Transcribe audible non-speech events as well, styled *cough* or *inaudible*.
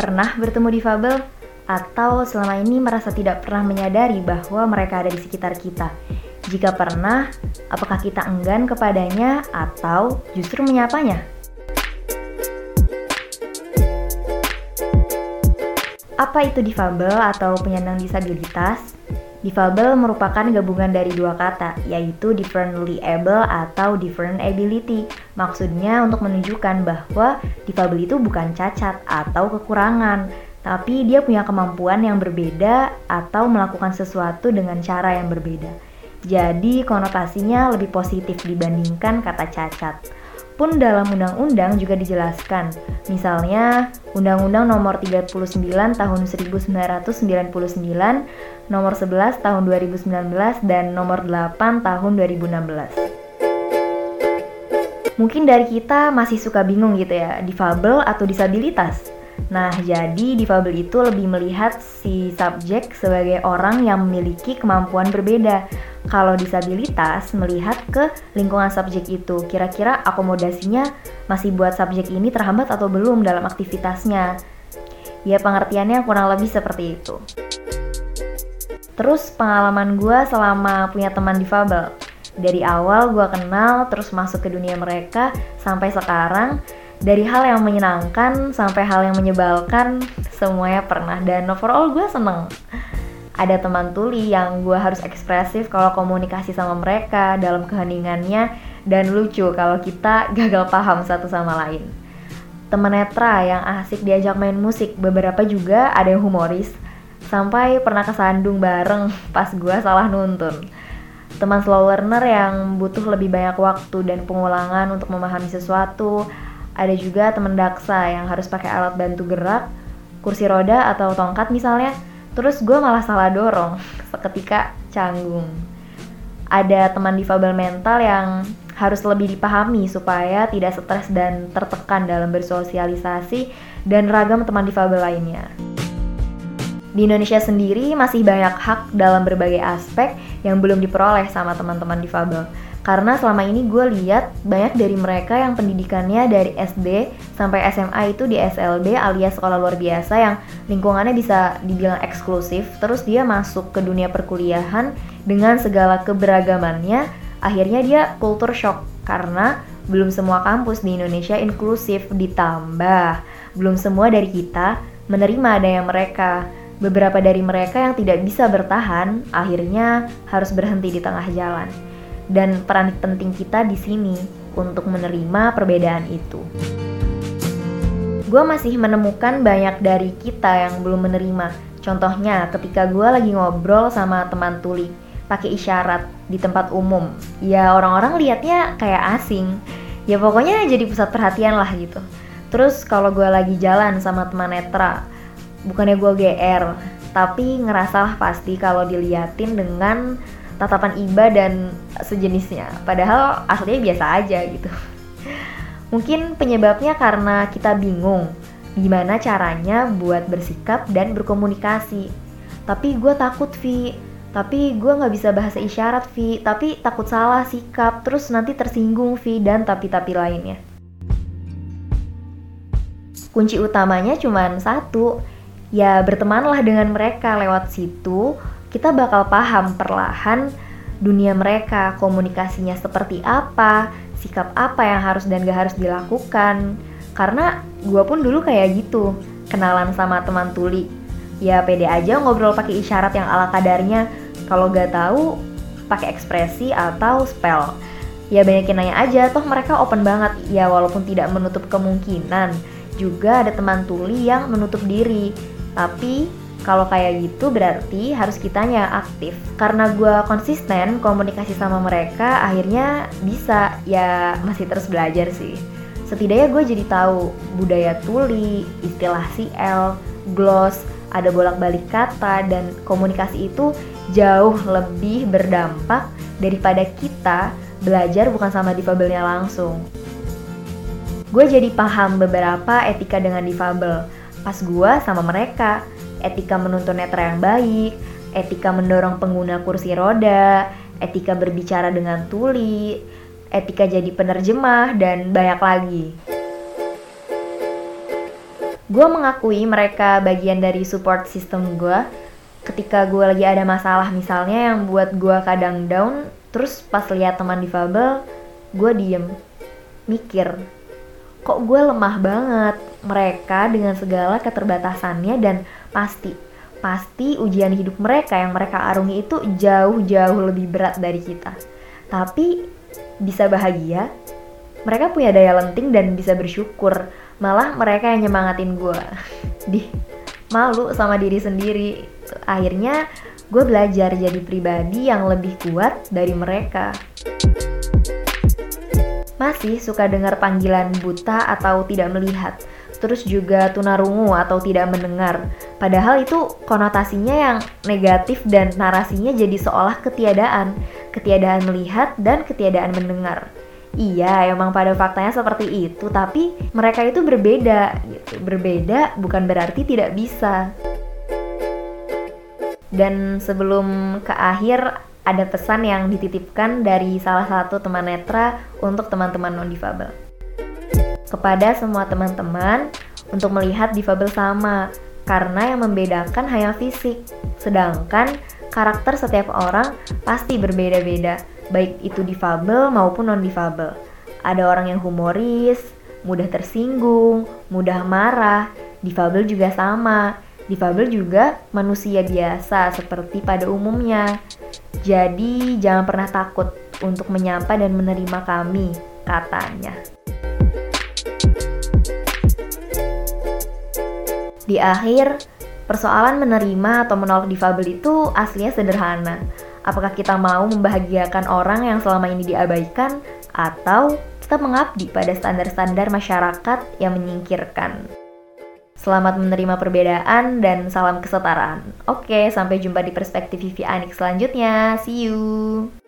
Pernah bertemu difabel? Atau selama ini merasa tidak pernah menyadari bahwa mereka ada di sekitar kita? Jika pernah, apakah kita enggan kepadanya atau justru menyapanya? Apa itu difabel atau penyandang disabilitas? Difabel merupakan gabungan dari dua kata, yaitu differently able atau different ability. Maksudnya untuk menunjukkan bahwa difabel itu bukan cacat atau kekurangan, tapi dia punya kemampuan yang berbeda atau melakukan sesuatu dengan cara yang berbeda. Jadi konotasinya lebih positif dibandingkan kata cacat pun dalam undang-undang juga dijelaskan. Misalnya, Undang-Undang Nomor 39 Tahun 1999, Nomor 11 Tahun 2019 dan Nomor 8 Tahun 2016. Mungkin dari kita masih suka bingung gitu ya, difabel atau disabilitas. Nah, jadi difabel itu lebih melihat si subjek sebagai orang yang memiliki kemampuan berbeda. Kalau disabilitas melihat ke lingkungan subjek itu, kira-kira akomodasinya masih buat subjek ini terhambat atau belum dalam aktivitasnya. Ya pengertiannya kurang lebih seperti itu. Terus pengalaman gue selama punya teman difabel. Dari awal gue kenal, terus masuk ke dunia mereka, sampai sekarang dari hal yang menyenangkan sampai hal yang menyebalkan semuanya pernah dan overall gue seneng ada teman tuli yang gue harus ekspresif kalau komunikasi sama mereka dalam keheningannya dan lucu kalau kita *laughs* gagal paham satu sama lain. Teman netra yang asik diajak main musik beberapa juga ada yang humoris. Sampai pernah kesandung bareng *laughs* pas gue salah nuntun. Teman slow learner yang butuh lebih banyak waktu dan pengulangan untuk memahami sesuatu. Ada juga teman daksa yang harus pakai alat bantu gerak, kursi roda atau tongkat misalnya. Terus gue malah salah dorong, seketika canggung. Ada teman difabel mental yang harus lebih dipahami supaya tidak stres dan tertekan dalam bersosialisasi dan ragam teman difabel lainnya. Di Indonesia sendiri masih banyak hak dalam berbagai aspek yang belum diperoleh sama teman-teman difabel karena selama ini gue lihat banyak dari mereka yang pendidikannya dari SD sampai SMA itu di SLB alias sekolah luar biasa yang lingkungannya bisa dibilang eksklusif. Terus dia masuk ke dunia perkuliahan dengan segala keberagamannya akhirnya dia kultur shock karena belum semua kampus di Indonesia inklusif. Ditambah belum semua dari kita menerima adanya mereka. Beberapa dari mereka yang tidak bisa bertahan akhirnya harus berhenti di tengah jalan dan peran penting kita di sini untuk menerima perbedaan itu. Gue masih menemukan banyak dari kita yang belum menerima. Contohnya ketika gue lagi ngobrol sama teman tuli pakai isyarat di tempat umum. Ya orang-orang liatnya kayak asing. Ya pokoknya jadi pusat perhatian lah gitu. Terus kalau gue lagi jalan sama teman netra, bukannya gue GR, tapi ngerasalah pasti kalau diliatin dengan tatapan iba dan sejenisnya. Padahal aslinya biasa aja gitu. Mungkin penyebabnya karena kita bingung gimana caranya buat bersikap dan berkomunikasi. Tapi gue takut, Vi. Tapi gue nggak bisa bahasa isyarat, Vi. Tapi takut salah sikap, terus nanti tersinggung, Vi, dan tapi-tapi lainnya. Kunci utamanya cuma satu, ya bertemanlah dengan mereka lewat situ kita bakal paham perlahan dunia mereka, komunikasinya seperti apa, sikap apa yang harus dan gak harus dilakukan. Karena gue pun dulu kayak gitu, kenalan sama teman tuli. Ya pede aja ngobrol pakai isyarat yang ala kadarnya. Kalau gak tahu, pakai ekspresi atau spell. Ya banyakin nanya aja, toh mereka open banget. Ya walaupun tidak menutup kemungkinan. Juga ada teman tuli yang menutup diri. Tapi kalau kayak gitu berarti harus kitanya aktif. Karena gue konsisten komunikasi sama mereka, akhirnya bisa ya masih terus belajar sih. Setidaknya gue jadi tahu budaya tuli, istilah CL, gloss, ada bolak-balik kata dan komunikasi itu jauh lebih berdampak daripada kita belajar bukan sama difabelnya langsung. Gue jadi paham beberapa etika dengan difabel pas gue sama mereka etika menuntun netra yang baik, etika mendorong pengguna kursi roda, etika berbicara dengan tuli, etika jadi penerjemah, dan banyak lagi. Gue mengakui mereka bagian dari support system gue ketika gue lagi ada masalah misalnya yang buat gue kadang down, terus pas lihat teman difabel, gue diem, mikir, kok gue lemah banget? Mereka dengan segala keterbatasannya dan pasti pasti ujian hidup mereka yang mereka arungi itu jauh-jauh lebih berat dari kita. Tapi bisa bahagia, mereka punya daya lenting dan bisa bersyukur. Malah mereka yang nyemangatin gue. *laughs* Di malu sama diri sendiri. Akhirnya gue belajar jadi pribadi yang lebih kuat dari mereka. Masih suka dengar panggilan buta atau tidak melihat terus juga tunarungu atau tidak mendengar. Padahal itu konotasinya yang negatif dan narasinya jadi seolah ketiadaan, ketiadaan melihat dan ketiadaan mendengar. Iya, emang pada faktanya seperti itu, tapi mereka itu berbeda gitu. Berbeda bukan berarti tidak bisa. Dan sebelum ke akhir ada pesan yang dititipkan dari salah satu teman netra untuk teman-teman non difabel kepada semua teman-teman untuk melihat difabel sama karena yang membedakan hanya fisik. Sedangkan karakter setiap orang pasti berbeda-beda baik itu difabel maupun non difabel ada orang yang humoris mudah tersinggung mudah marah difabel juga sama. Difabel juga manusia biasa seperti pada umumnya. Jadi jangan pernah takut untuk menyapa dan menerima kami katanya Di akhir, persoalan menerima atau menolak difabel itu aslinya sederhana. Apakah kita mau membahagiakan orang yang selama ini diabaikan atau tetap mengabdi pada standar-standar masyarakat yang menyingkirkan? Selamat menerima perbedaan dan salam kesetaraan. Oke, sampai jumpa di perspektif Vivi Anik selanjutnya. See you.